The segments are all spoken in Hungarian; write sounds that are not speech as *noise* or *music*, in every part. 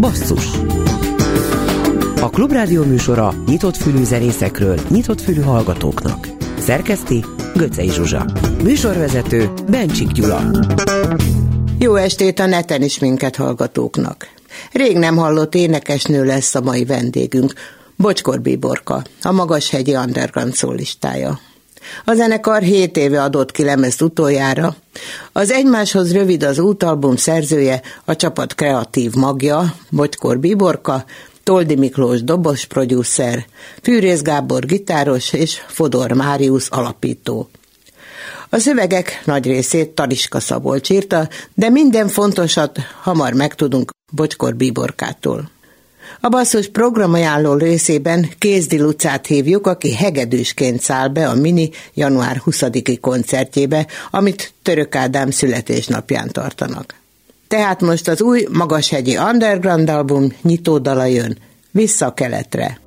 Basszus A Klubrádió műsora nyitott fülű zenészekről, nyitott fülű hallgatóknak. Szerkeszti Göcej Zsuzsa. Műsorvezető Bencsik Gyula. Jó estét a neten is minket hallgatóknak. Rég nem hallott énekesnő lesz a mai vendégünk, Bocskor Bíborka, a Magashegyi Underground szólistája. A zenekar 7 éve adott ki lemezt utoljára. Az egymáshoz rövid az útalbum szerzője, a csapat kreatív magja, Bocskor Bíborka, Toldi Miklós dobos producer, Fűrész Gábor gitáros és Fodor Máriusz alapító. A szövegek nagy részét Taliska Szabolcs írta, de minden fontosat hamar megtudunk Bocskor Bíborkától. A basszus programajánló részében Kézdi Lucát hívjuk, aki hegedűsként száll be a Mini január 20-i koncertjébe, amit Török Ádám születésnapján tartanak. Tehát most az új Magashegyi Underground album nyitódala jön, Vissza keletre.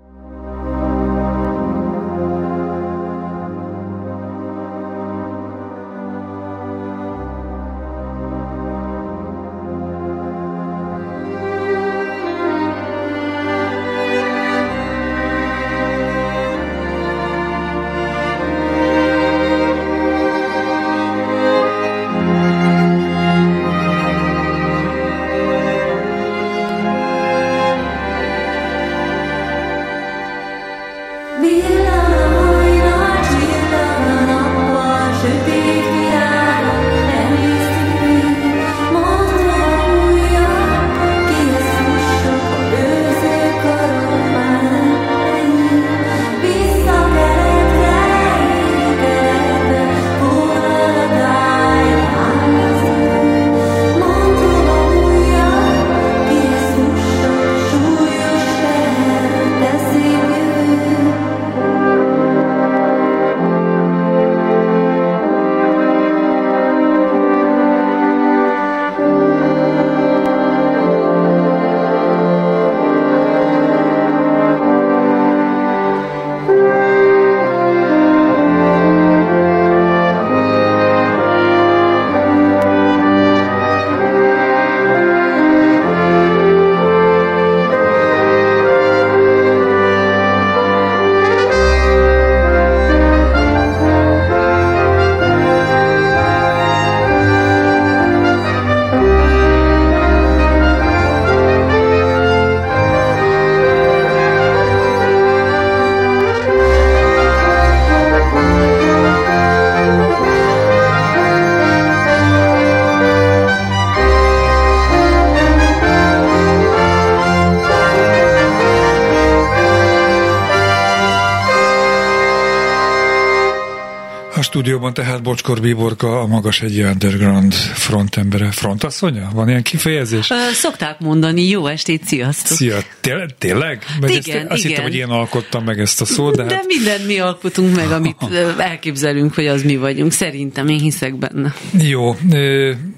Stúdióban tehát Bocskor Bíborka, a magas egy underground frontembere. Frontasszonya? Van ilyen kifejezés? Szokták mondani, jó estét, sziasztok! Szia, Té- tényleg? Meg igen, ezt, igen. Azt hittem, hogy én alkottam meg ezt a szót, de, de hát... mindent mi alkotunk meg, amit elképzelünk, hogy az mi vagyunk. Szerintem, én hiszek benne. Jó.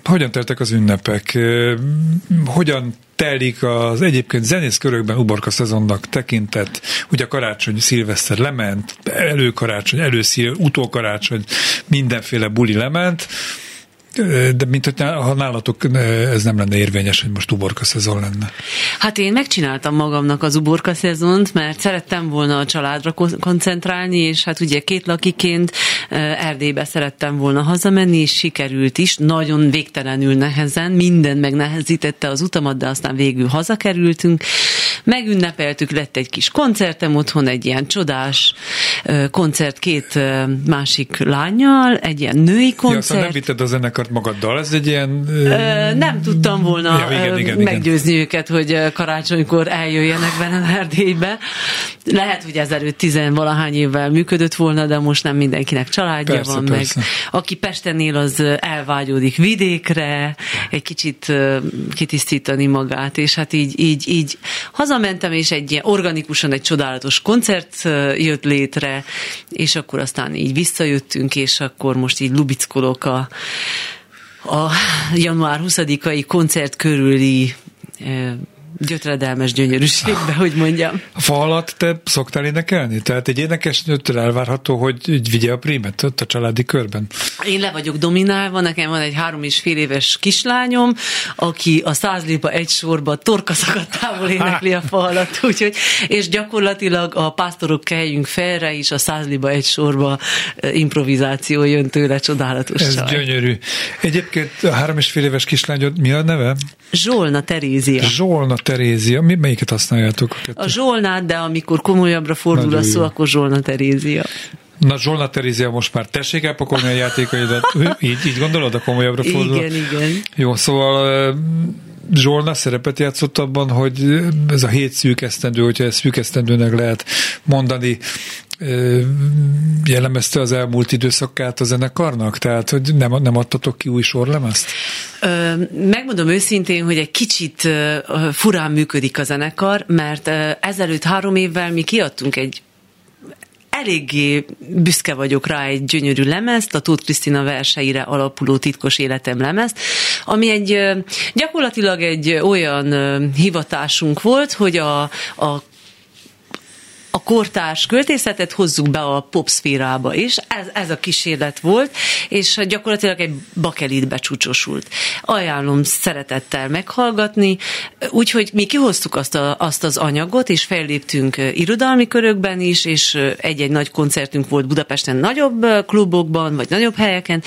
Hogyan teltek az ünnepek? Hogyan telik az egyébként zenészkörökben uborka szezonnak tekintett, ugye karácsony, szilveszter lement, előkarácsony, előszír, utókarácsony, mindenféle buli lement, de mint hogy ha nálatok ez nem lenne érvényes, hogy most uborka szezon lenne. Hát én megcsináltam magamnak az uborka szezont, mert szerettem volna a családra koncentrálni, és hát ugye két lakiként Erdélybe szerettem volna hazamenni, és sikerült is, nagyon végtelenül nehezen, minden megnehezítette az utamat, de aztán végül hazakerültünk, megünnepeltük, lett egy kis koncertem otthon, egy ilyen csodás koncert két másik lányjal, egy ilyen női koncert. Ja, nem vitted a zenekart magaddal, ez egy ilyen... Ö, nem tudtam volna ja, igen, igen, meggyőzni igen. őket, hogy karácsonykor eljöjjenek velem Erdélybe. Lehet, hogy ezelőtt tizenvalahány évvel működött volna, de most nem mindenkinek családja persze, van persze. meg. Aki Pesten él, az elvágyódik vidékre, egy kicsit kitisztítani magát, és hát így, így, így hazamentem, és egy ilyen organikusan egy csodálatos koncert jött létre, és akkor aztán így visszajöttünk, és akkor most így lubickolok a, a január 20-ai koncert körüli gyötredelmes gyönyörűségbe, hogy mondjam. A fa alatt te szoktál énekelni? Tehát egy énekesnőtől elvárható, hogy vigye a prímet ott a családi körben? Én le vagyok dominálva, nekem van egy három és fél éves kislányom, aki a százliba egy sorba torkaszakadtából énekli a fa alatt, *laughs* úgyhogy, és gyakorlatilag a pásztorok keljünk felre is a százliba egy sorba improvizáció jön tőle, csodálatos Ez csaj. gyönyörű. Egyébként a három és fél éves kislányod mi a neve? Zsolna Terézia. Zsolna Terézia. Mi, melyiket használjátok? A, a Zsolnát, de amikor komolyabbra fordul Nagyon a szó, jó. akkor Zsolna Terézia. Na Zsolna Terézia most már tessék elpakolni a játékaidat. így, így gondolod, a komolyabbra fordul? Igen, igen. Jó, szóval Zsolna szerepet játszott abban, hogy ez a hét szűk esztendő, hogyha ezt szűk esztendőnek lehet mondani, jellemezte az elmúlt időszakát a zenekarnak? Tehát, hogy nem, nem adtatok ki új sorlemezt? Megmondom őszintén, hogy egy kicsit furán működik a zenekar, mert ezelőtt három évvel mi kiadtunk egy eléggé büszke vagyok rá egy gyönyörű lemezt, a Tóth Krisztina verseire alapuló titkos életem lemezt, ami egy gyakorlatilag egy olyan hivatásunk volt, hogy a, a a kortárs költészetet hozzuk be a popszférába is. Ez, ez a kísérlet volt, és gyakorlatilag egy bakelitbe csúcsosult. Ajánlom szeretettel meghallgatni, úgyhogy mi kihoztuk azt, a, azt az anyagot, és felléptünk irodalmi körökben is, és egy-egy nagy koncertünk volt Budapesten nagyobb klubokban, vagy nagyobb helyeken,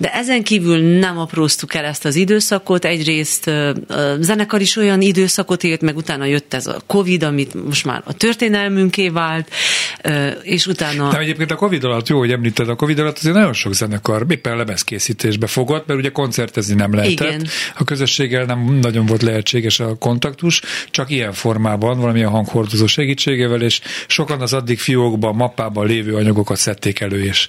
de ezen kívül nem apróztuk el ezt az időszakot. Egyrészt a zenekar is olyan időszakot élt, meg utána jött ez a Covid, amit most már a történelmünké vált, és utána... De egyébként a Covid alatt, jó, hogy említed, a Covid alatt azért nagyon sok zenekar éppen lemezkészítésbe fogott, mert ugye koncertezni nem lehetett. Igen. A közösséggel nem nagyon volt lehetséges a kontaktus, csak ilyen formában, valamilyen hanghordozó segítségével, és sokan az addig fiókban, mappában lévő anyagokat szedték elő, és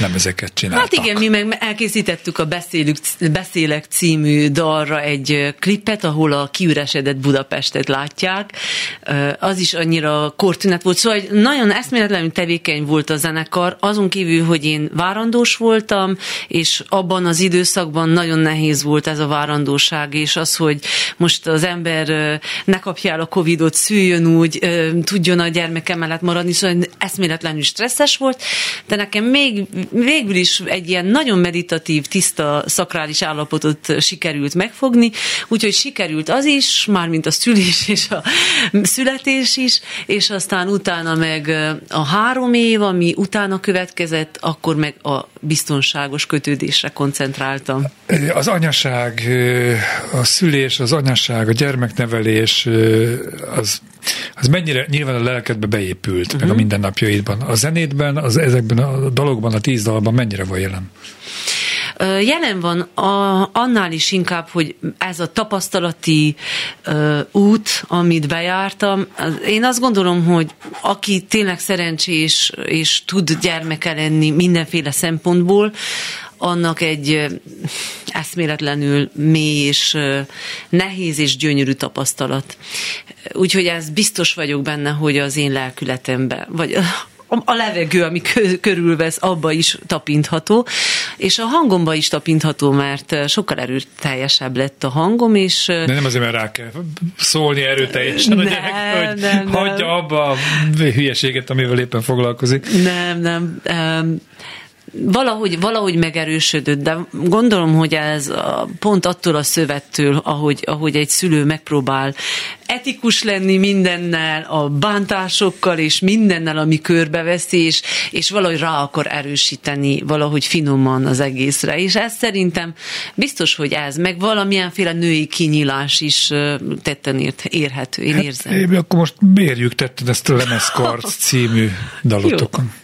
nem ezeket csináltak. Hát igen, mi meg elkészítettük a Beszélük, Beszélek című dalra egy klipet, ahol a kiüresedett Budapestet látják. Az is annyira kortünet volt, szóval nagyon eszméletlenül tevékeny volt a zenekar, azon kívül, hogy én várandós voltam, és abban az időszakban nagyon nehéz volt ez a várandóság, és az, hogy most az ember ne kapja el a Covidot, szüljön úgy, tudjon a gyermeke mellett maradni, szóval eszméletlenül stresszes volt, de nekem még végül is egy ilyen nagyon meditatív, tiszta, szakrális állapotot sikerült megfogni, úgyhogy sikerült az is, mármint a szülés *laughs* és a születés is, és aztán utána meg a három év, ami utána következett, akkor meg a biztonságos kötődésre koncentráltam. Az anyaság, a szülés, az anyaság, a gyermeknevelés, az az mennyire nyilván a lelkedbe beépült, uh-huh. meg a mhm. mindennapjaidban. A zenétben, az, ezekben a dalokban, a tíz dalban mennyire van jelen? Jelen van a, annál is inkább, hogy ez a tapasztalati uh, út, amit bejártam, én azt gondolom, hogy aki tényleg szerencsés és tud gyermeke lenni mindenféle szempontból, annak egy eszméletlenül mély és nehéz és gyönyörű tapasztalat. Úgyhogy ez biztos vagyok benne, hogy az én lelkületemben, vagy a levegő, ami körülvesz, abba is tapintható, és a hangomba is tapintható, mert sokkal erőteljesebb lett a hangom, és... De nem azért, mert rá kell szólni erőteljesen nem, a gyerek, hogy nem, hagyja nem. abba a hülyeséget, amivel éppen foglalkozik. Nem, nem. Um, valahogy, valahogy megerősödött, de gondolom, hogy ez pont attól a szövettől, ahogy, ahogy egy szülő megpróbál etikus lenni mindennel, a bántásokkal és mindennel, ami körbeveszi, és, és valahogy rá akar erősíteni valahogy finoman az egészre. És ez szerintem biztos, hogy ez, meg valamilyenféle női kinyilás is tetten ért, érhető, én hát, érzem. Én akkor most mérjük tetten ezt a Lemezkarc *laughs* című dalotokon. Jó.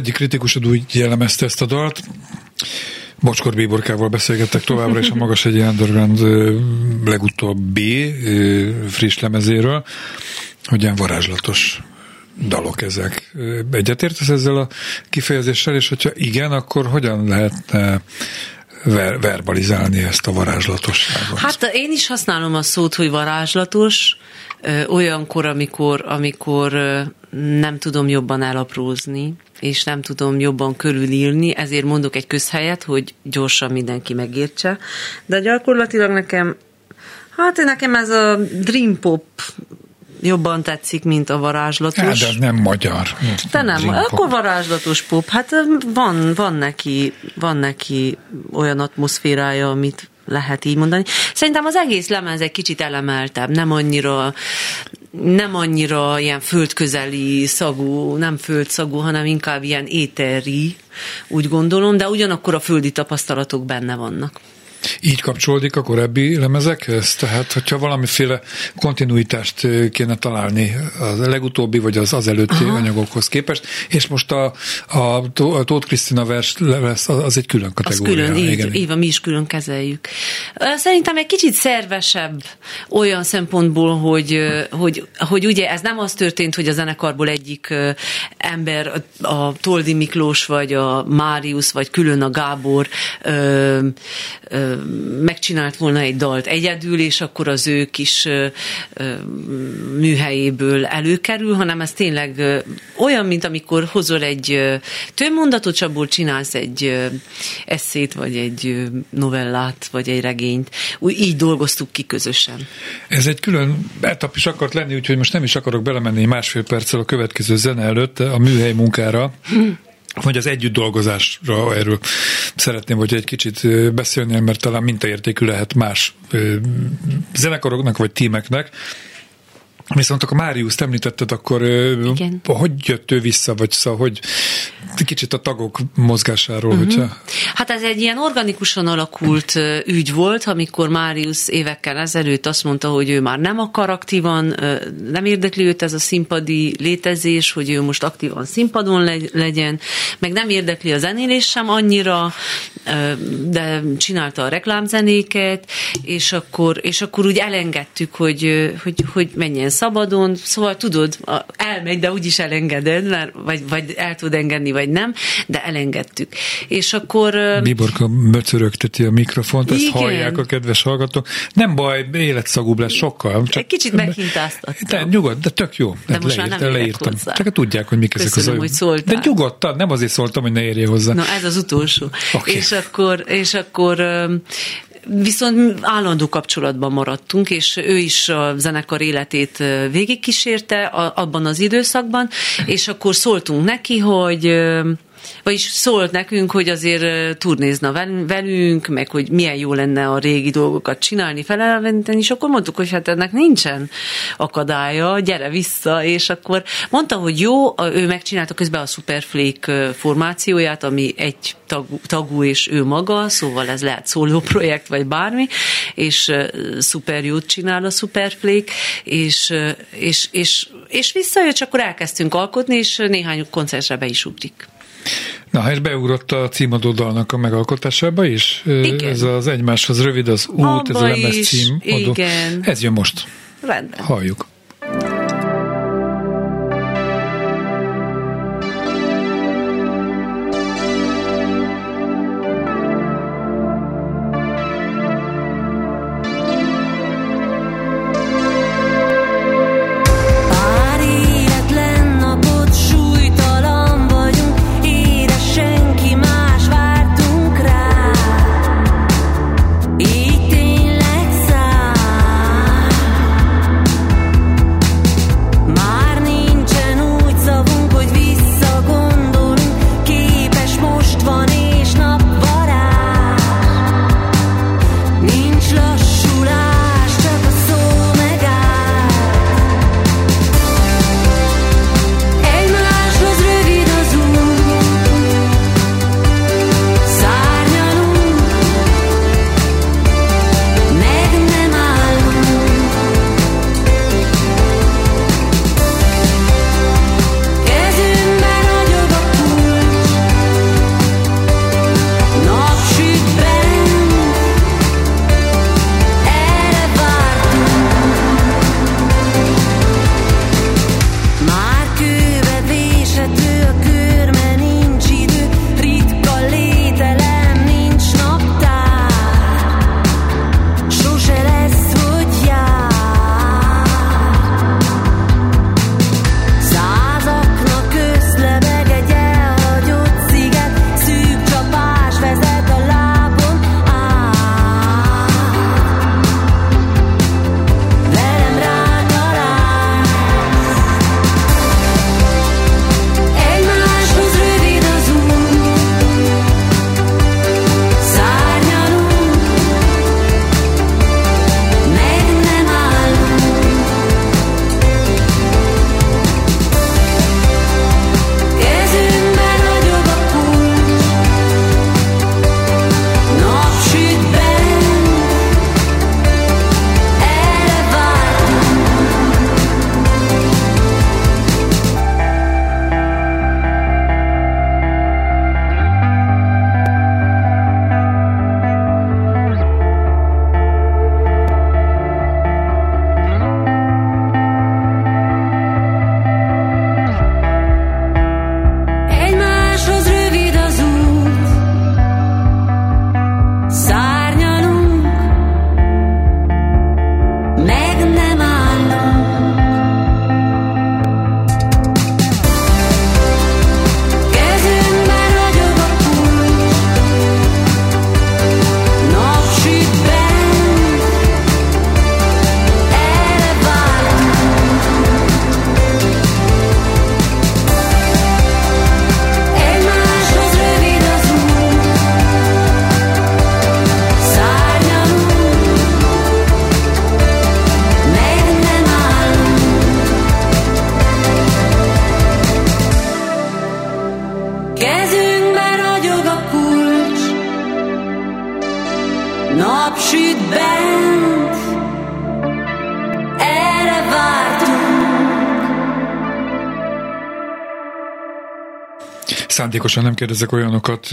Egyik kritikusod úgy jellemezte ezt a dalt, Bocskor Bíborkával beszélgettek továbbra is a Magas egy Underground legutóbbi friss lemezéről, hogy ilyen varázslatos dalok ezek. Egyetértesz ezzel a kifejezéssel, és hogyha igen, akkor hogyan lehetne ver- verbalizálni ezt a varázslatosságot? Hát én is használom a szót, hogy varázslatos, olyankor, amikor, amikor nem tudom jobban elaprózni, és nem tudom jobban körülírni, ezért mondok egy közhelyet, hogy gyorsan mindenki megértse. De gyakorlatilag nekem, hát nekem ez a dream pop jobban tetszik, mint a varázslatos. Hát, de nem magyar. De nem, akkor varázslatos pop. Hát van, van, neki, van neki olyan atmoszférája, amit lehet így mondani. Szerintem az egész lemez egy kicsit elemeltebb, nem annyira nem annyira ilyen földközeli szagú, nem földszagú, hanem inkább ilyen éteri, úgy gondolom, de ugyanakkor a földi tapasztalatok benne vannak. Így kapcsolódik a korábbi lemezekhez? Tehát, hogyha valamiféle kontinuitást kéne találni az legutóbbi, vagy az az előtti Aha. anyagokhoz képest, és most a, a, a Tóth Krisztina vers lesz, az egy külön kategória. Az külön, így, igen. így mi is külön kezeljük. Szerintem egy kicsit szervesebb olyan szempontból, hogy, hogy, hogy ugye ez nem az történt, hogy a zenekarból egyik ember, a Toldi Miklós, vagy a Máriusz, vagy külön a Gábor ö, ö, megcsinált volna egy dalt egyedül, és akkor az ő kis műhelyéből előkerül, hanem ez tényleg olyan, mint amikor hozol egy tömmondatot, és abból csinálsz egy eszét, vagy egy novellát, vagy egy regényt. Úgy így dolgoztuk ki közösen. Ez egy külön etap is akart lenni, úgyhogy most nem is akarok belemenni másfél perccel a következő zene előtt a műhely munkára. Hogy az együtt dolgozásra erről szeretném, hogy egy kicsit beszélni, mert talán mintaértékű lehet más zenekaroknak vagy tímeknek, Viszont akkor Máriuszt említetted, akkor Igen. hogy jött ő vissza, vagy szóval, hogy kicsit a tagok mozgásáról, uh-huh. hogyha... Hát ez egy ilyen organikusan alakult ügy volt, amikor Máriusz évekkel ezelőtt azt mondta, hogy ő már nem akar aktívan, nem érdekli őt ez a színpadi létezés, hogy ő most aktívan színpadon legyen, meg nem érdekli a zenélés sem annyira, de csinálta a reklámzenéket, és akkor, és akkor úgy elengedtük, hogy, hogy, hogy menjen szabadon, szóval tudod, elmegy, de úgyis elengeded, mert, vagy, vagy el tud engedni vagy nem, de elengedtük. És akkor... Biborka möcörögteti a mikrofont, ezt igen. hallják a kedves hallgatók. Nem baj, életszagúbb lesz sokkal. Csak Egy kicsit meghintáztattam. De nyugodt, de tök jó. De most leírt, már nem leírtam. Hozzá. Csak tudják, hogy mik ezek az hogy szóltál. De nyugodtan, nem azért szóltam, hogy ne érje hozzá. Na, ez az utolsó. Okay. És akkor, és akkor Viszont állandó kapcsolatban maradtunk, és ő is a zenekar életét végigkísérte abban az időszakban, és akkor szóltunk neki, hogy vagyis szólt nekünk, hogy azért turnézna velünk, meg hogy milyen jó lenne a régi dolgokat csinálni, felelventeni, és akkor mondtuk, hogy hát ennek nincsen akadálya, gyere vissza, és akkor mondta, hogy jó, ő megcsinálta közben a Superflake formációját, ami egy tagú, tagú és ő maga, szóval ez lehet szóló projekt, vagy bármi, és szuper jót csinál a Superflake, és, és, és, és visszajött, csak akkor elkezdtünk alkotni, és néhány koncertre be is ugrik. Na, és beugrott a címadó dalnak a megalkotásába is? Igen. Ez az egymáshoz rövid az út, Abba ez a lemez cím. Igen. Ez jön most. Rendben. Halljuk. Szándékosan nem kérdezek olyanokat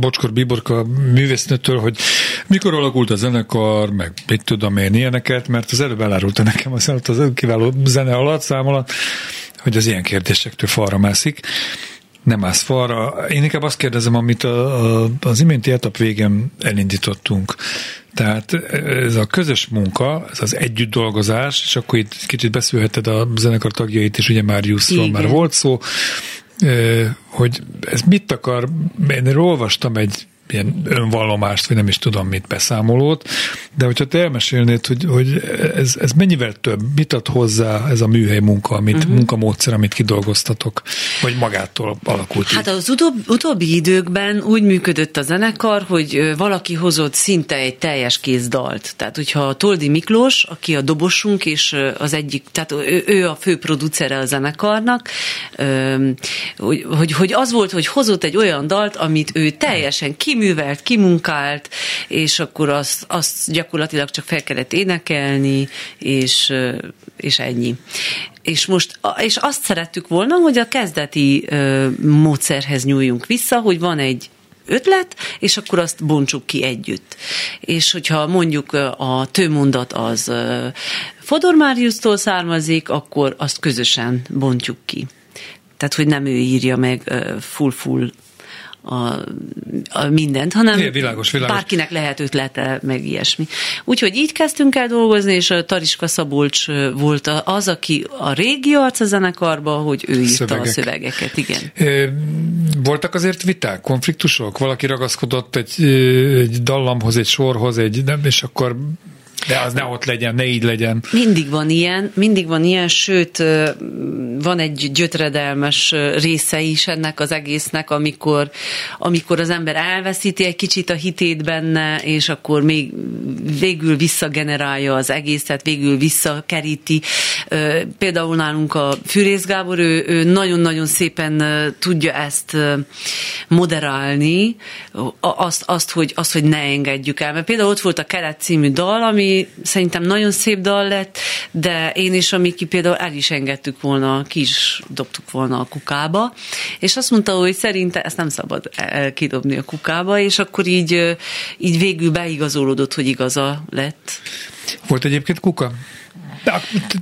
Bocskor Biborka művésznőtől, hogy mikor alakult a zenekar, meg mit tudom én ilyeneket, mert az előbb elárulta nekem az, az kiváló zene alatt, szám alatt, hogy az ilyen kérdésektől falra mászik. nem állsz falra. Én inkább azt kérdezem, amit a, a, az iménti etap végén elindítottunk. Tehát ez a közös munka, ez az együtt dolgozás, és akkor itt kicsit beszélheted a zenekar tagjait, és ugye már Jusról már volt szó, hogy ez mit akar, én olvastam egy ilyen önvallomást, vagy nem is tudom mit, beszámolót, de hogyha te elmesélnéd, hogy, hogy ez, ez mennyivel több, mit ad hozzá ez a műhely munka, amit, uh-huh. munkamódszer, amit kidolgoztatok, vagy magától alakult Hát így? az utóbb, utóbbi időkben úgy működött a zenekar, hogy valaki hozott szinte egy teljes kéz dalt. Tehát, hogyha Toldi Miklós, aki a dobosunk, és az egyik, tehát ő, ő a fő producere a zenekarnak, hogy, hogy, hogy az volt, hogy hozott egy olyan dalt, amit ő teljesen kim kiművelt, kimunkált, és akkor azt, azt gyakorlatilag csak fel kellett énekelni, és, és ennyi. És most, és azt szerettük volna, hogy a kezdeti módszerhez nyúljunk vissza, hogy van egy ötlet, és akkor azt bontsuk ki együtt. És hogyha mondjuk a tőmondat az Fodor Máriusztól származik, akkor azt közösen bontjuk ki. Tehát, hogy nem ő írja meg full-full a, a mindent, hanem é, világos, világos. bárkinek lehet ötlete, meg ilyesmi. Úgyhogy így kezdtünk el dolgozni, és a Tariska Szabolcs volt az, aki a régi arc a zenekarba, hogy ő írta Szövegek. a szövegeket, igen. Voltak azért viták, konfliktusok? Valaki ragaszkodott egy, egy dallamhoz, egy sorhoz, egy, nem, és akkor de az ne ott legyen, ne így legyen. Mindig van ilyen, mindig van ilyen, sőt, van egy gyötredelmes része is ennek az egésznek, amikor, amikor az ember elveszíti egy kicsit a hitét benne, és akkor még végül visszagenerálja az egészet, végül visszakeríti. Például nálunk a Fűrész Gábor, ő, ő nagyon-nagyon szépen tudja ezt moderálni, azt, azt, hogy, azt, hogy ne engedjük el. Mert például ott volt a Kelet című dal, ami szerintem nagyon szép dal lett, de én és a Miki például el is engedtük volna, ki is dobtuk volna a kukába, és azt mondta, hogy szerinte ezt nem szabad kidobni a kukába, és akkor így, így végül beigazolódott, hogy igaza lett. Volt egyébként kuka?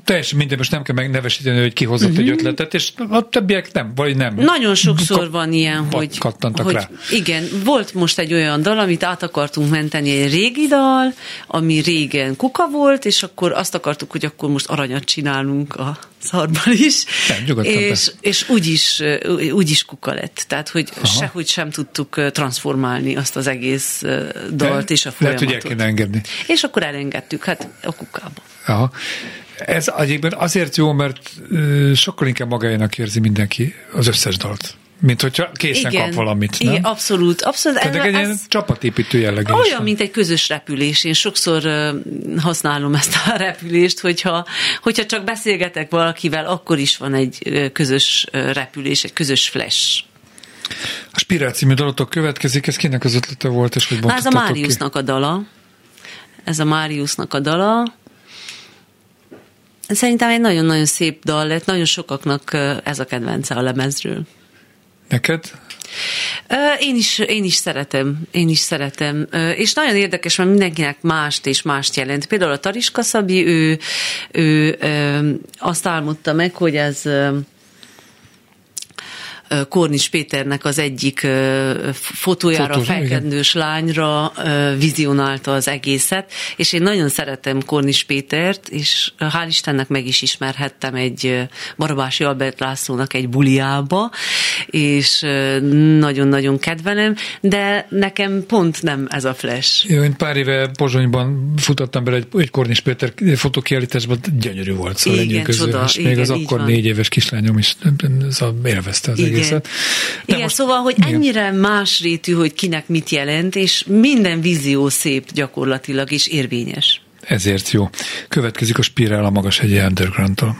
Teljesen minden, most nem kell megnevesíteni, hogy ki hozott uh-huh. egy mhm. ötletet, és a többiek nem, vagy nem. Nagyon sokszor Ka- van ilyen, hogy, hogy rá. igen, volt most egy olyan dal, amit át akartunk menteni, egy régi dal, ami régen kuka volt, és akkor azt akartuk, hogy akkor most aranyat csinálunk a szarban is. Nem, és, és úgy is, úgy is kuka lett. Tehát, hogy Aha. sehogy sem tudtuk transformálni azt az egész dalt De, és a folyamatot. Lehet, hogy el engedni. És akkor elengedtük, hát a kukába. Aha. Ez egyébként azért jó, mert sokkal inkább magáénak érzi mindenki az összes dalt. Mint hogyha készen igen, kap valamit, nem? Igen, abszolút. abszolút Tehát egy ilyen csapatépítő jellege Olyan, mint egy közös repülés. Én sokszor használom ezt a repülést, hogyha, hogyha csak beszélgetek valakivel, akkor is van egy közös repülés, egy közös flash. A Spirál című dalotok következik, ez kinek az ötlete volt, és hogy Ez a Máriusznak a dala. Ez a Máriusznak a dala. Szerintem egy nagyon-nagyon szép dal lett, nagyon sokaknak ez a kedvence a lemezről. Neked? Én is, én is szeretem, én is szeretem. És nagyon érdekes, mert mindenkinek mást és mást jelent. Például a Tariska Szabi, ő, ő, azt álmodta meg, hogy ez Kornis Péternek az egyik fotójára, Fotós, felkendős igen. lányra vizionálta az egészet, és én nagyon szeretem Kornis Pétert, és hál' Istennek meg is ismerhettem egy Barabási Albert Lászlónak egy buliába, és nagyon-nagyon kedvelem, de nekem pont nem ez a flash. Jó, én pár éve Pozsonyban futottam bele egy, egy Kornis Péter fotókiállításban, gyönyörű volt, szóval igen, közül, csoda, és igen, még az akkor van. négy éves kislányom is élvezte az igen, egészet. De Igen, most, szóval, hogy igen. ennyire más rétű, hogy kinek mit jelent, és minden vízió szép gyakorlatilag is érvényes. Ezért jó. Következik a Spirál a magas hegyi underground-tól.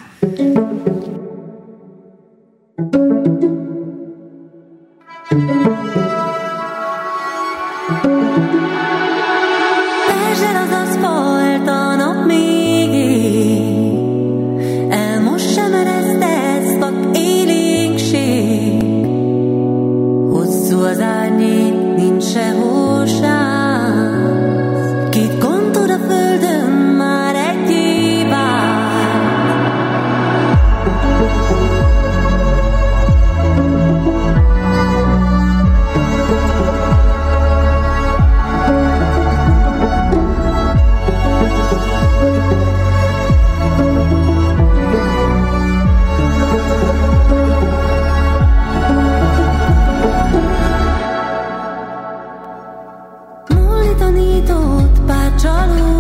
这路。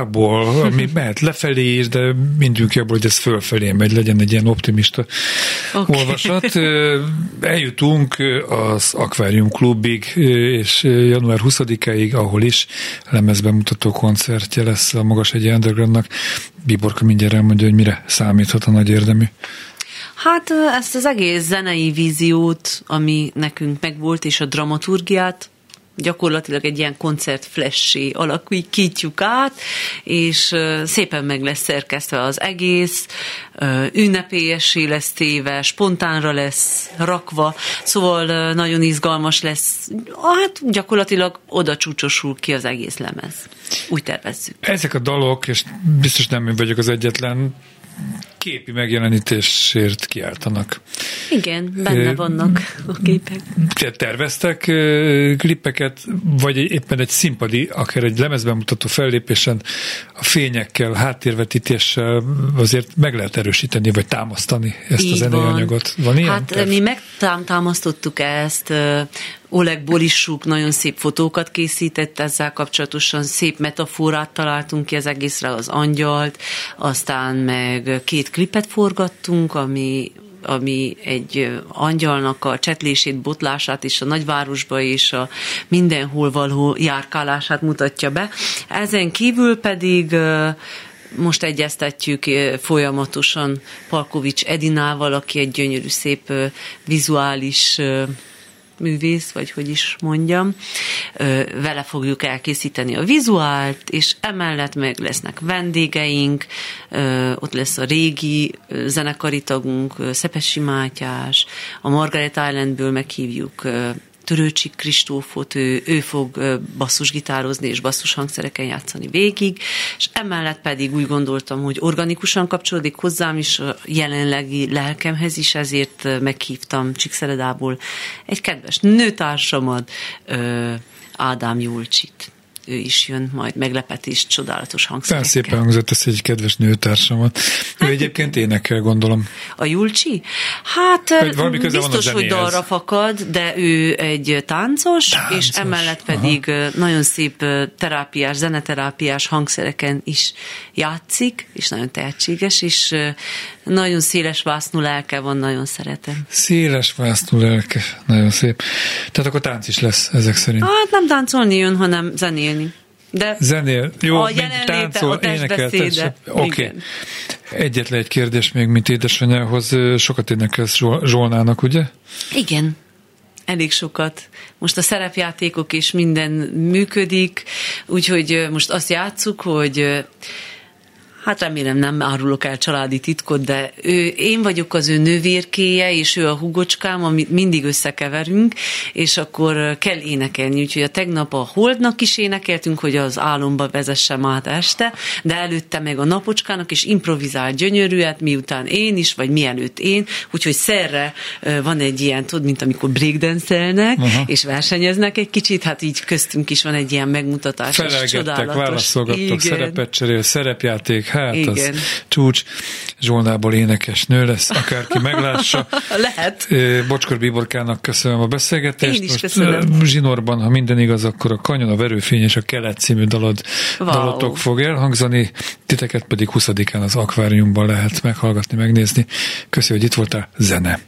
Spiráljából, ami *laughs* mehet lefelé is, de mindünk abból, hogy ez fölfelé megy, legyen egy ilyen optimista okay. olvasat. Eljutunk az Aquarium Klubig, és január 20-áig, ahol is lemezbemutató koncertje lesz a Magas egy Undergroundnak. Biborka mindjárt elmondja, hogy mire számíthat a nagy érdemű. Hát ezt az egész zenei víziót, ami nekünk megvolt, és a dramaturgiát, gyakorlatilag egy ilyen koncert flessé alakítjuk át, és szépen meg lesz szerkesztve az egész, ünnepélyessé lesz téve, spontánra lesz rakva, szóval nagyon izgalmas lesz. Hát gyakorlatilag oda csúcsosul ki az egész lemez. Úgy tervezzük. Ezek a dalok, és biztos nem vagyok az egyetlen, képi megjelenítésért kiáltanak. Igen, benne vannak a képek. Terveztek klippeket, vagy éppen egy színpadi, akár egy lemezben mutató fellépésen a fényekkel, háttérvetítéssel azért meg lehet erősíteni, vagy támasztani ezt Így a zenei van. anyagot. Van ilyen? Hát terv? mi megtámasztottuk ezt, Oleg Bolisuk nagyon szép fotókat készített ezzel kapcsolatosan, szép metaforát találtunk ki az egészre, az angyalt, aztán meg két klipet forgattunk, ami ami egy angyalnak a csetlését, botlását és a nagyvárosba és a mindenhol való járkálását mutatja be. Ezen kívül pedig most egyeztetjük folyamatosan Palkovics Edinával, aki egy gyönyörű szép vizuális művész, vagy hogy is mondjam, vele fogjuk elkészíteni a vizuált, és emellett meg lesznek vendégeink, ott lesz a régi zenekari tagunk, Szepesi Mátyás, a Margaret Islandből meghívjuk Törőcsik Kristófot, ő, ő fog basszusgitározni és basszus hangszereken játszani végig, és emellett pedig úgy gondoltam, hogy organikusan kapcsolódik hozzám is a jelenlegi lelkemhez is, ezért meghívtam Csíkszeredából egy kedves nőtársamat, Ádám Julcsit ő is jön majd meglepetés, csodálatos hangszerekkel. szépen hangzott ez egy kedves nőtársamat. Hát, ő egyébként énekel, gondolom. A Julcsi? Hát biztos, hogy dalra fakad, de ő egy táncos, táncos. és emellett pedig Aha. nagyon szép terápiás, zeneterápiás hangszereken is játszik, és nagyon tehetséges, és nagyon széles vásznú lelke van, nagyon szeretem. Széles vásznú lelke, nagyon szép. Tehát akkor tánc is lesz ezek szerint. Hát nem táncolni jön, hanem zenélni. De Zenél. Jó, a mint táncol, énekel. Oké. Okay. Egyetlen egy kérdés még, mint édesanyához. Sokat énekelsz Zsolnának, ugye? Igen elég sokat. Most a szerepjátékok és minden működik, úgyhogy most azt játszuk, hogy Hát remélem nem árulok el családi titkot, de ő, én vagyok az ő nővérkéje, és ő a hugocskám, amit mindig összekeverünk, és akkor kell énekelni. Úgyhogy a tegnap a holdnak is énekeltünk, hogy az álomba vezessem át este, de előtte meg a napocskának is improvizált gyönyörűet, miután én is, vagy mielőtt én, úgyhogy szerre van egy ilyen, tudod, mint amikor breakdance és versenyeznek egy kicsit, hát így köztünk is van egy ilyen megmutatás. Felelgettek, válaszolgattok, szerepet cserél, szerepjáték, hát Igen. az csúcs. Zsolnából énekes nő lesz, akárki meglássa. *laughs* Lehet. Bocskor Bíborkának köszönöm a beszélgetést. Én is Most köszönöm. Zsinorban, ha minden igaz, akkor a Kanyon, a Verőfény és a Kelet című dalod, wow. dalotok fog elhangzani, titeket pedig 20-án az akváriumban lehet meghallgatni, megnézni. Köszönöm, hogy itt voltál. Zene.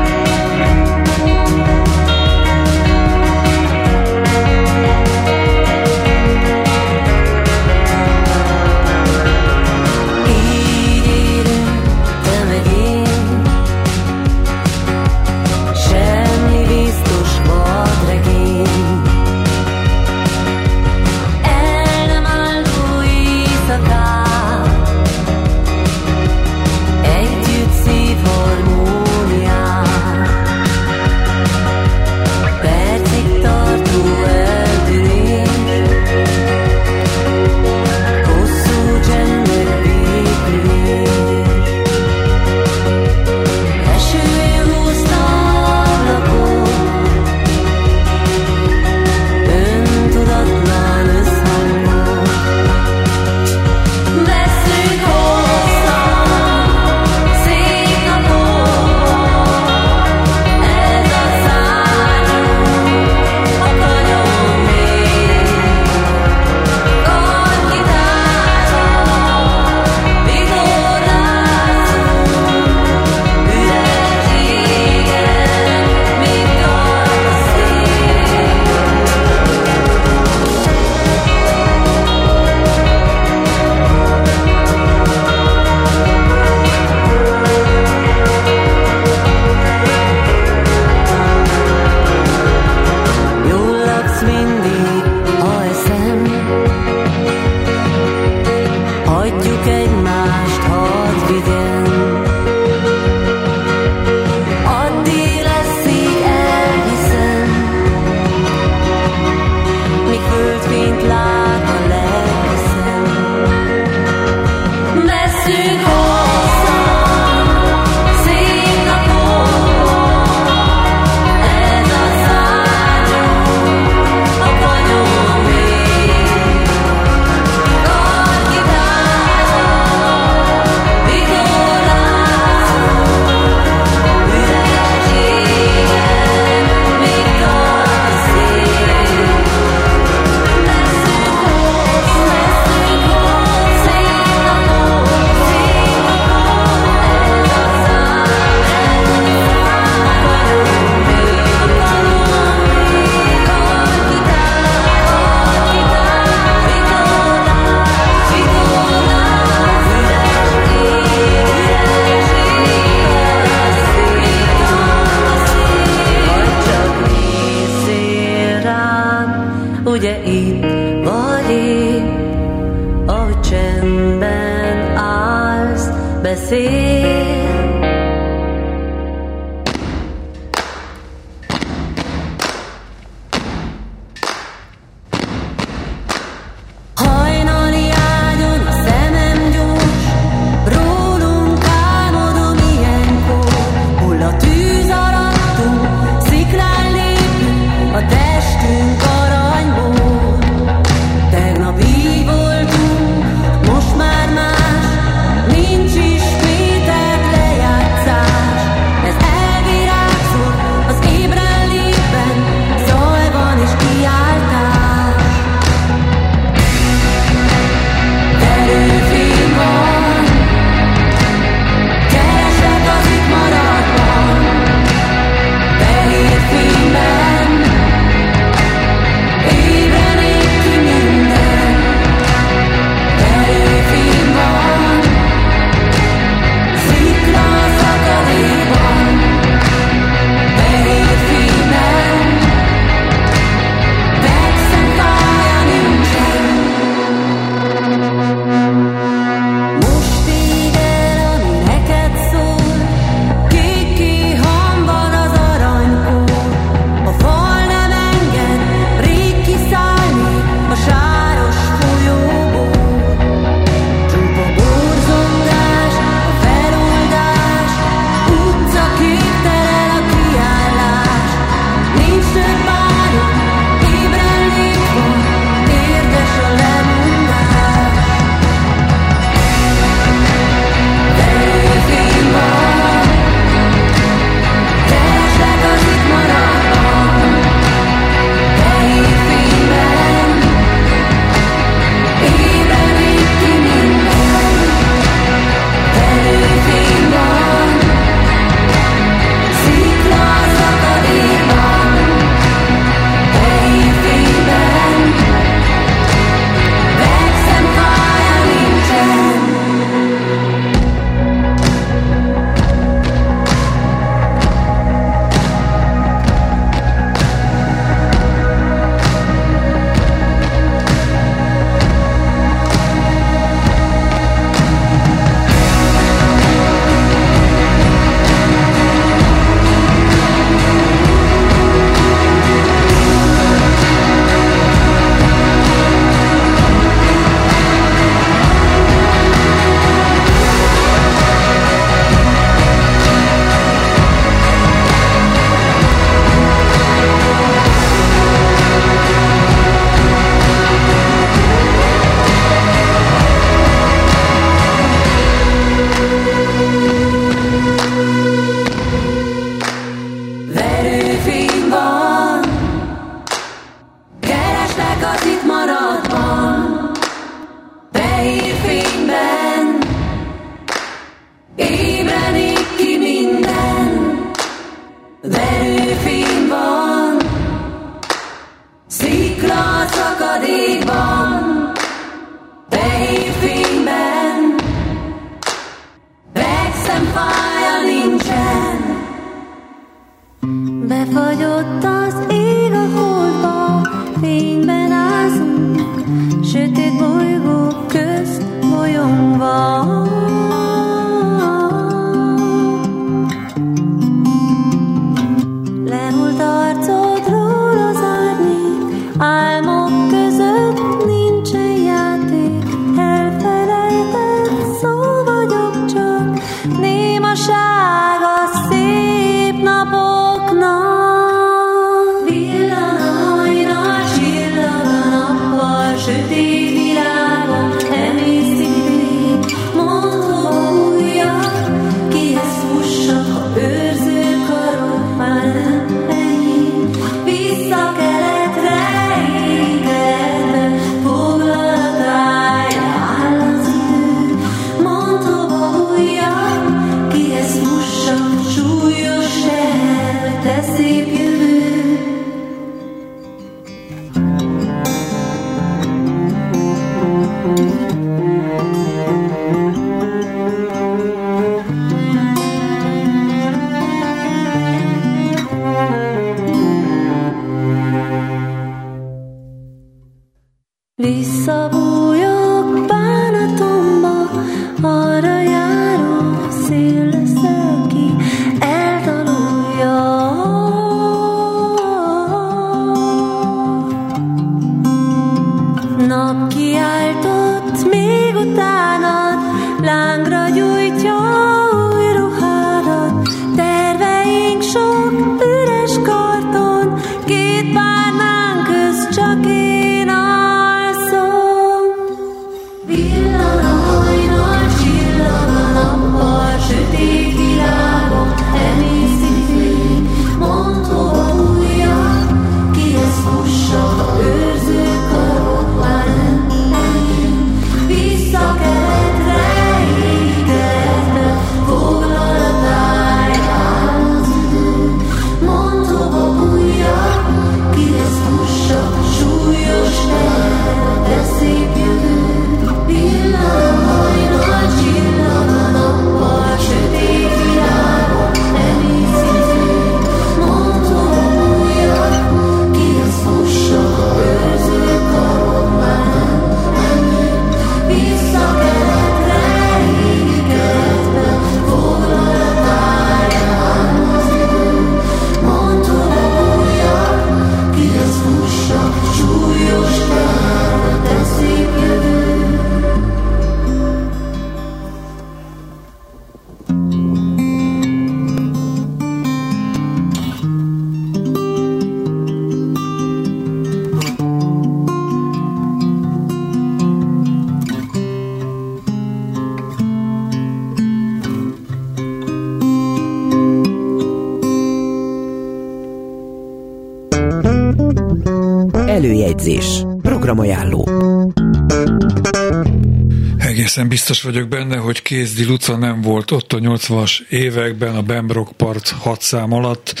Egészen biztos vagyok benne, hogy Kézdi Luca nem volt ott a 80-as években a Bembrock Part 6 szám alatt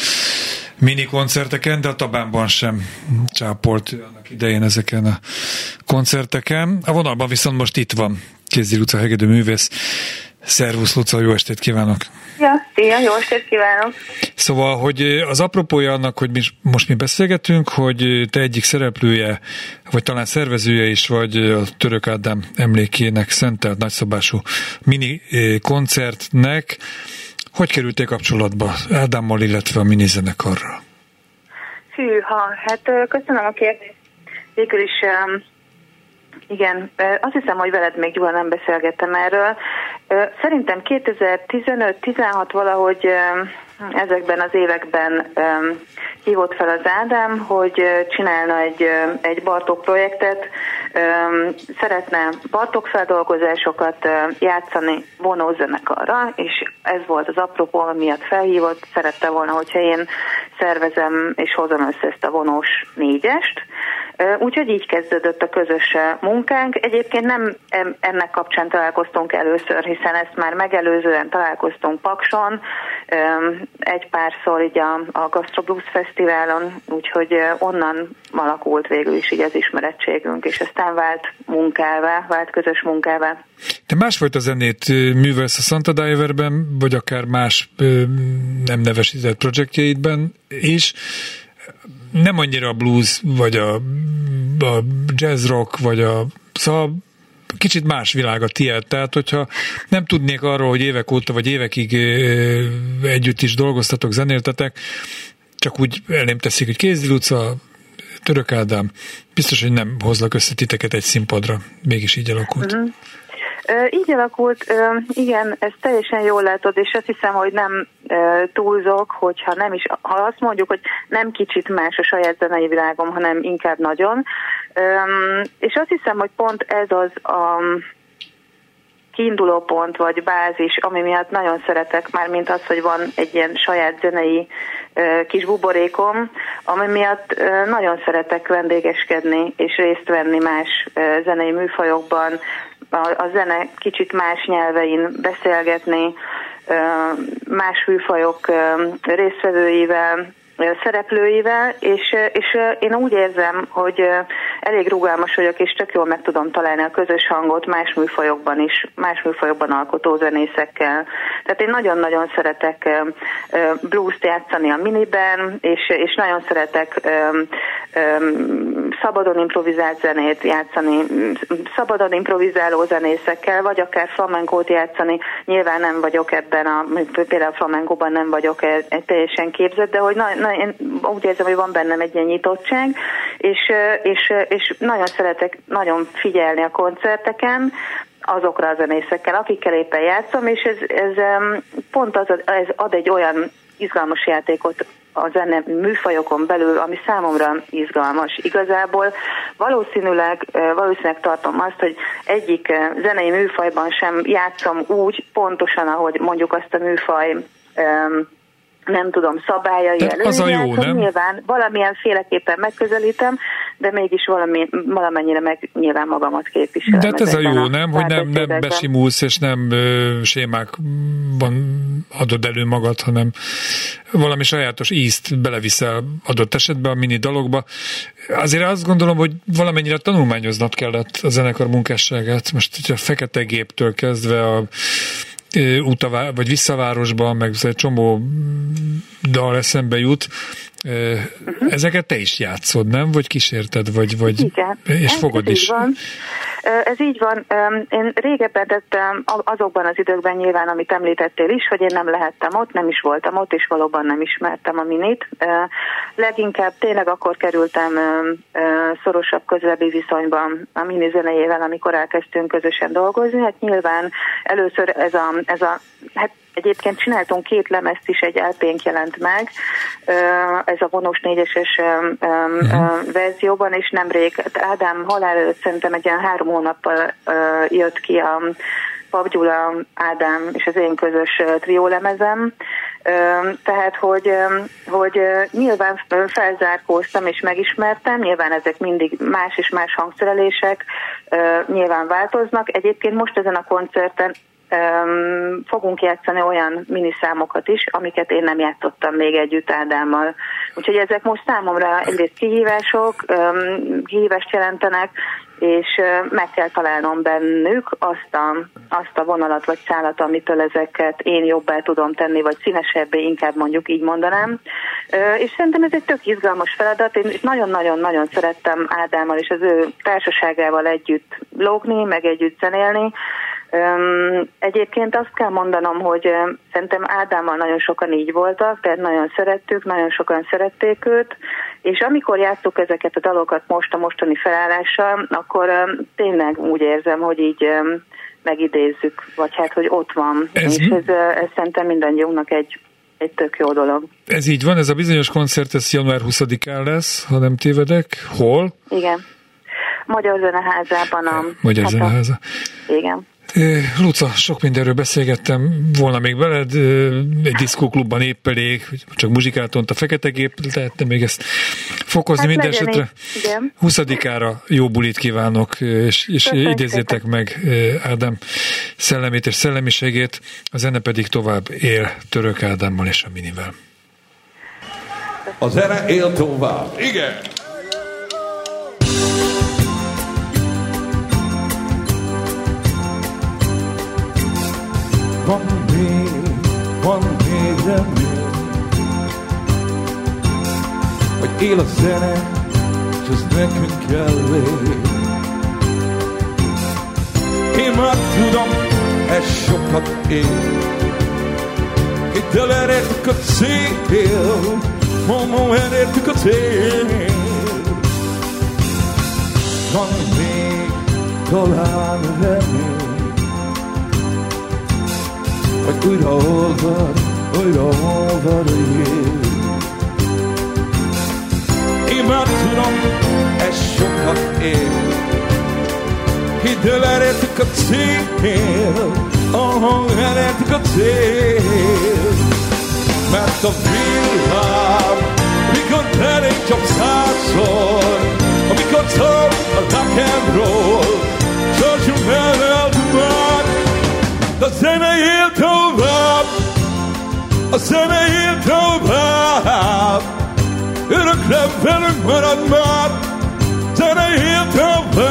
mini koncerteken, de a Tabánban sem csápolt annak idején ezeken a koncerteken. A vonalban viszont most itt van Kézdi Luca hegedű művész. Szervusz Luca, jó estét kívánok! Ja, szia, jó estét kívánok! Szóval, hogy az apropója annak, hogy mi, most mi beszélgetünk, hogy te egyik szereplője, vagy talán szervezője is vagy a Török Ádám emlékének szentelt nagyszabású mini koncertnek. Hogy kerültél kapcsolatba Ádámmal, illetve a mini zenekarral? Hűha, hát köszönöm a kérdést. Végül is igen, azt hiszem, hogy veled még Gyula nem beszélgettem erről. Szerintem 2015-16 valahogy ezekben az években hívott fel az Ádám, hogy csinálna egy, egy Bartók projektet, szeretne Bartók feldolgozásokat játszani vonózenekarra, és ez volt az apropó, miatt felhívott, szerette volna, hogyha én szervezem és hozom össze ezt a vonós négyest. Úgyhogy így kezdődött a közös munkánk. Egyébként nem ennek kapcsán találkoztunk először, hiszen ezt már megelőzően találkoztunk Pakson, egy párszor így a, a Gastro Blues Fesztiválon, úgyhogy onnan alakult végül is így az ismerettségünk, és aztán vált munkává, vált közös munkává. Te másfajta zenét művelsz a Santa Diverben, vagy akár más nem nevesített projektjeidben is nem annyira a blues, vagy a, a jazz rock, vagy a szóval kicsit más világ a tiéd. Tehát, hogyha nem tudnék arról, hogy évek óta, vagy évekig együtt is dolgoztatok, zenéltetek, csak úgy elém teszik, hogy Kézdi Luca, Török Ádám, biztos, hogy nem hozlak össze titeket egy színpadra. Mégis így alakult. Uh-huh. Így alakult, igen, ez teljesen jól látod, és azt hiszem, hogy nem túlzok, hogyha nem is, ha azt mondjuk, hogy nem kicsit más a saját zenei világom, hanem inkább nagyon. És azt hiszem, hogy pont ez az a kiinduló pont vagy bázis, ami miatt nagyon szeretek már, mint az, hogy van egy ilyen saját zenei kis buborékom, ami miatt nagyon szeretek vendégeskedni és részt venni más zenei műfajokban, a, zene kicsit más nyelvein beszélgetni, más hűfajok résztvevőivel, szereplőivel, és, és én úgy érzem, hogy elég rugalmas vagyok, és tök jól meg tudom találni a közös hangot más műfajokban is, más műfajokban alkotó zenészekkel. Tehát én nagyon-nagyon szeretek blues-t játszani a miniben, és, és nagyon szeretek szabadon improvizált zenét játszani, szabadon improvizáló zenészekkel, vagy akár flamenkót játszani. Nyilván nem vagyok ebben, a, például a flamenkóban nem vagyok teljesen képzett, de hogy na, na, én úgy érzem, hogy van bennem egy ilyen nyitottság, és, és, és nagyon szeretek nagyon figyelni a koncerteken, azokra a zenészekkel, akikkel éppen játszom, és ez, ez pont az, ez ad egy olyan izgalmas játékot a zene műfajokon belül, ami számomra izgalmas. Igazából valószínűleg, valószínűleg tartom azt, hogy egyik zenei műfajban sem játszom úgy pontosan, ahogy mondjuk azt a műfaj nem tudom, szabályai előnyel, az a jó, nem? nyilván valamilyen féleképpen megközelítem, de mégis valami, valamennyire meg nyilván magamat képviselem. De hát ez a jó, a nem? Hogy nem, nem besimulsz, és nem ö, sémákban adod elő magad, hanem valami sajátos ízt beleviszel adott esetben a mini dalokba. Azért azt gondolom, hogy valamennyire tanulmányoznat kellett a zenekar munkásságát. Most a fekete géptől kezdve a útavá, vagy visszavárosban, meg egy csomó dal eszembe jut. Uh-huh. Ezeket te is játszod, nem? Vagy kísérted, vagy, vagy Igen. és fogod Ez is. Így van. Ez így van. Én régebben tettem azokban az időkben nyilván, amit említettél is, hogy én nem lehettem ott, nem is voltam ott, és valóban nem ismertem a minit. Leginkább tényleg akkor kerültem szorosabb közelebbi viszonyban a mini zenejével, amikor elkezdtünk közösen dolgozni. Hát nyilván először ez a, ez a hát Egyébként csináltunk két lemezt is, egy lp jelent meg, ez a vonós négyeses uh-huh. verzióban, és nemrég Ádám halál előtt szerintem egy ilyen három hónappal jött ki a Pap Gyula, Ádám és az én közös triólemezem, tehát, hogy, hogy nyilván felzárkóztam és megismertem, nyilván ezek mindig más és más hangszerelések, nyilván változnak. Egyébként most ezen a koncerten fogunk játszani olyan miniszámokat is, amiket én nem játszottam még együtt Ádámmal. Úgyhogy ezek most számomra egyrészt kihívások, kihívást jelentenek, és meg kell találnom bennük azt a, azt a vonalat vagy szállat, amitől ezeket én jobbá tudom tenni, vagy színesebbé, inkább mondjuk így mondanám. És szerintem ez egy tök izgalmas feladat. Én nagyon-nagyon-nagyon szerettem Ádámmal és az ő társaságával együtt lógni, meg együtt zenélni, Egyébként azt kell mondanom, hogy szerintem Ádámmal nagyon sokan így voltak, tehát nagyon szerettük, nagyon sokan szerették őt, és amikor játszuk ezeket a dalokat most a mostani felállással, akkor tényleg úgy érzem, hogy így megidézzük, vagy hát, hogy ott van. Ez és ez, ez szerintem mindannyiunknak egy egy tök jó dolog. Ez így van, ez a bizonyos koncert, ez január 20-án lesz, ha nem tévedek. Hol? Igen. Magyar Zeneházában. A, Magyar hát Zeneháza. A, igen. Luca, sok mindenről beszélgettem volna még veled, egy diszkóklubban épp elég, csak muzsikáltont a fekete gép, lehetne még ezt fokozni hát minden esetre. 20-ára jó bulit kívánok, és, és idézzétek meg Ádám szellemét és szellemiségét, a zene pedig tovább él Török Ádámmal és a Minivel. A zene él tovább. Igen. Van még, van még remény, hogy él a zene, és ez nekünk elég. Én már tudom, ez sokat ér, itt elértük a cél, mondom, elértük a cél. Van még talán remény, hogy újra olvad, újra olvad a jég. Én már tudom, ez sokat ér. Hidd el, elértük a cél, ahol elértük a cél. Mert a világ, mikor telik csak százszor, amikor szól a rock and roll, sorsunk el már, a zene él zeneyim tövbe Yürüklem benim veren var Zeneyim tövbe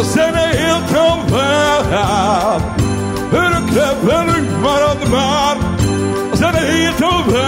de scène heel kampen. En ik heb een maar aan de maan. We zijn heel kampen.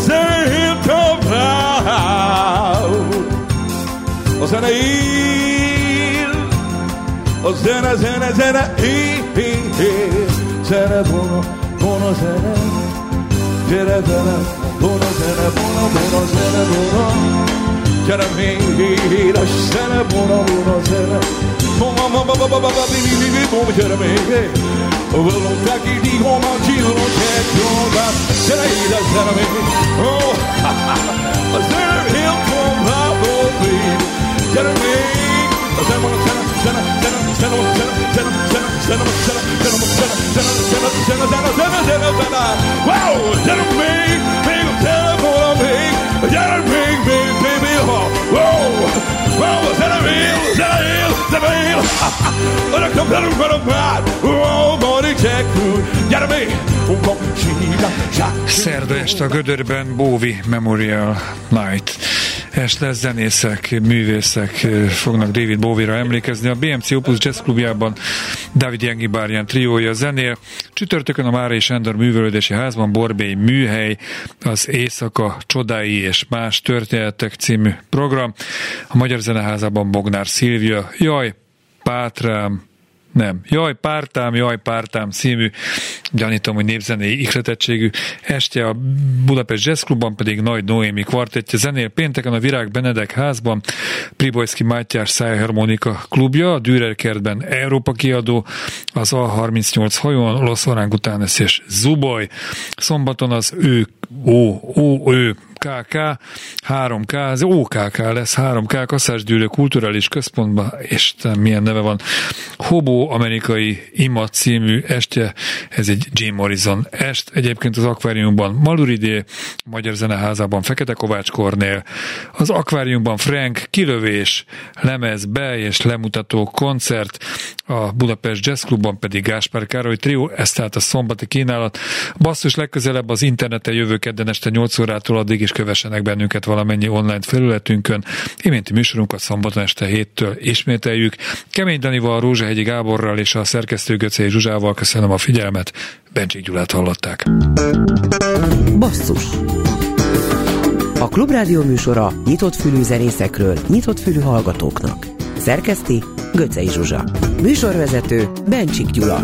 A zene él tovább, a zene él, a zene, zene, zene, él, él, zene, zene, buona zene, gyere velem, buona zene, buona, buona zene, buona. Gyere még édes zene, buona, buona zene. Buona, buona, buona, buona, buona, buona, buona, gyere még. Volontà Well, don't taki digo machino che trova Today that's that I Oh, I said he'll come out, baby Get me. name még, gyerünk még, még, még, még, ha, wow, wow, a zene él, zene él, zene él, örökre velünk velünk már, wow, Mari Jack gyere még, Szerda este a Gödörben Bóvi Memorial Night est lesz, zenészek, művészek fognak David Bowie-ra emlékezni. A BMC Opus Jazz Klubjában David Jengi Bárján triója zenél. Csütörtökön a Mára és Endor művelődési házban Borbély műhely, az Éjszaka csodái és más történetek című program. A Magyar Zeneházában Bognár Szilvia, Jaj, Pátrám, nem. Jaj, pártám, jaj, pártám című, gyanítom, hogy népzenei ihletettségű este a Budapest Jazz Clubban pedig Nagy Noémi kvartettje zenél pénteken a Virág Benedek házban, Pribojszki Mátyás Szájharmonika klubja, a Dürer kertben Európa kiadó, az A38 hajón, Los Orangutánes és Zuboly. Szombaton az ő, ó, ó, ő KK, 3K, az OKK lesz, 3K, Kasszásgyűlő Kulturális Központban, és milyen neve van, Hobo amerikai ima című estje, ez egy Jim Morrison est, egyébként az akváriumban Maluridé, Magyar Zeneházában Fekete Kovács Kornél, az akváriumban Frank, kilövés, lemez, be és lemutató koncert, a Budapest Jazz Clubban pedig Gáspár Károly Trio, ez tehát a szombati kínálat. Basszus legközelebb az interneten jövő kedden este 8 órától addig is kövessenek bennünket valamennyi online felületünkön. Iménti műsorunkat szombaton este héttől ismételjük. Kemény Danival, Rózsahegyi Gáborral és a szerkesztő Göcé Zsuzsával köszönöm a figyelmet. Bencsik Gyulát hallották. Basszus a Klubrádió műsora nyitott fülű zenészekről, nyitott fülű hallgatóknak. Szerkeszti Göcej Zsuzsa. Műsorvezető Bencsik Gyula.